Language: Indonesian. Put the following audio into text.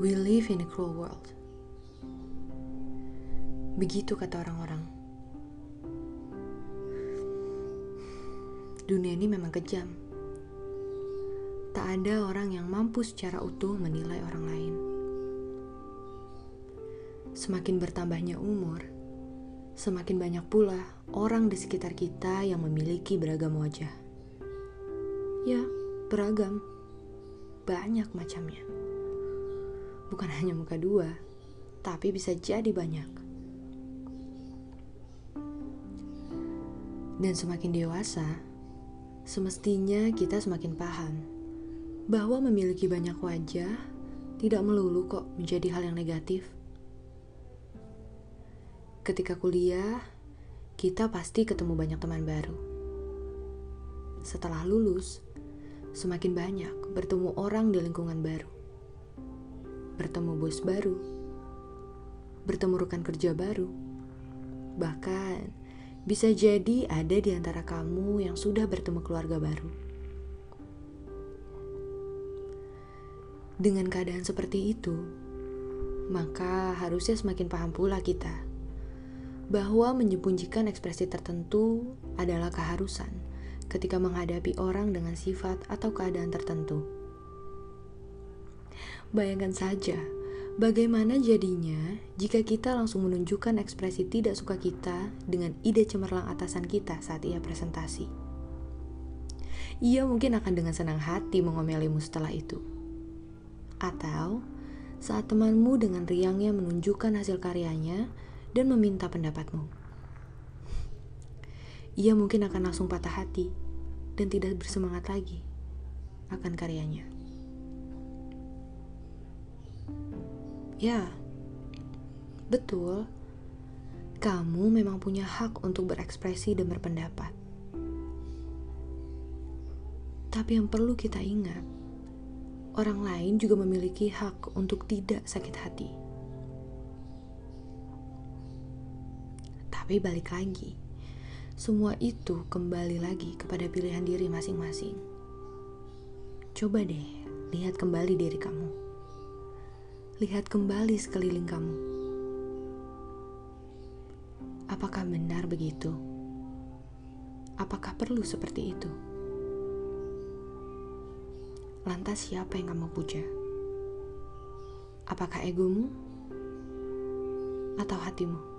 We live in a cruel world. Begitu kata orang-orang. Dunia ini memang kejam. Tak ada orang yang mampu secara utuh menilai orang lain. Semakin bertambahnya umur, semakin banyak pula orang di sekitar kita yang memiliki beragam wajah. Ya, beragam. Banyak macamnya. Bukan hanya muka dua, tapi bisa jadi banyak. Dan semakin dewasa, semestinya kita semakin paham bahwa memiliki banyak wajah tidak melulu kok menjadi hal yang negatif. Ketika kuliah, kita pasti ketemu banyak teman baru. Setelah lulus, semakin banyak bertemu orang di lingkungan baru. Bertemu bos baru, bertemu rekan kerja baru. Bahkan bisa jadi ada di antara kamu yang sudah bertemu keluarga baru. Dengan keadaan seperti itu, maka harusnya semakin paham pula kita bahwa menyembunyikan ekspresi tertentu adalah keharusan ketika menghadapi orang dengan sifat atau keadaan tertentu. Bayangkan saja bagaimana jadinya jika kita langsung menunjukkan ekspresi tidak suka kita dengan ide cemerlang atasan kita saat ia presentasi. Ia mungkin akan dengan senang hati mengomelimu setelah itu atau saat temanmu dengan riangnya menunjukkan hasil karyanya dan meminta pendapatmu. Ia mungkin akan langsung patah hati dan tidak bersemangat lagi akan karyanya. Ya, betul. Kamu memang punya hak untuk berekspresi dan berpendapat. Tapi yang perlu kita ingat, orang lain juga memiliki hak untuk tidak sakit hati. Tapi balik lagi, semua itu kembali lagi kepada pilihan diri masing-masing. Coba deh, lihat kembali diri kamu. Lihat kembali sekeliling kamu. Apakah benar begitu? Apakah perlu seperti itu? Lantas siapa yang kamu puja? Apakah egomu atau hatimu?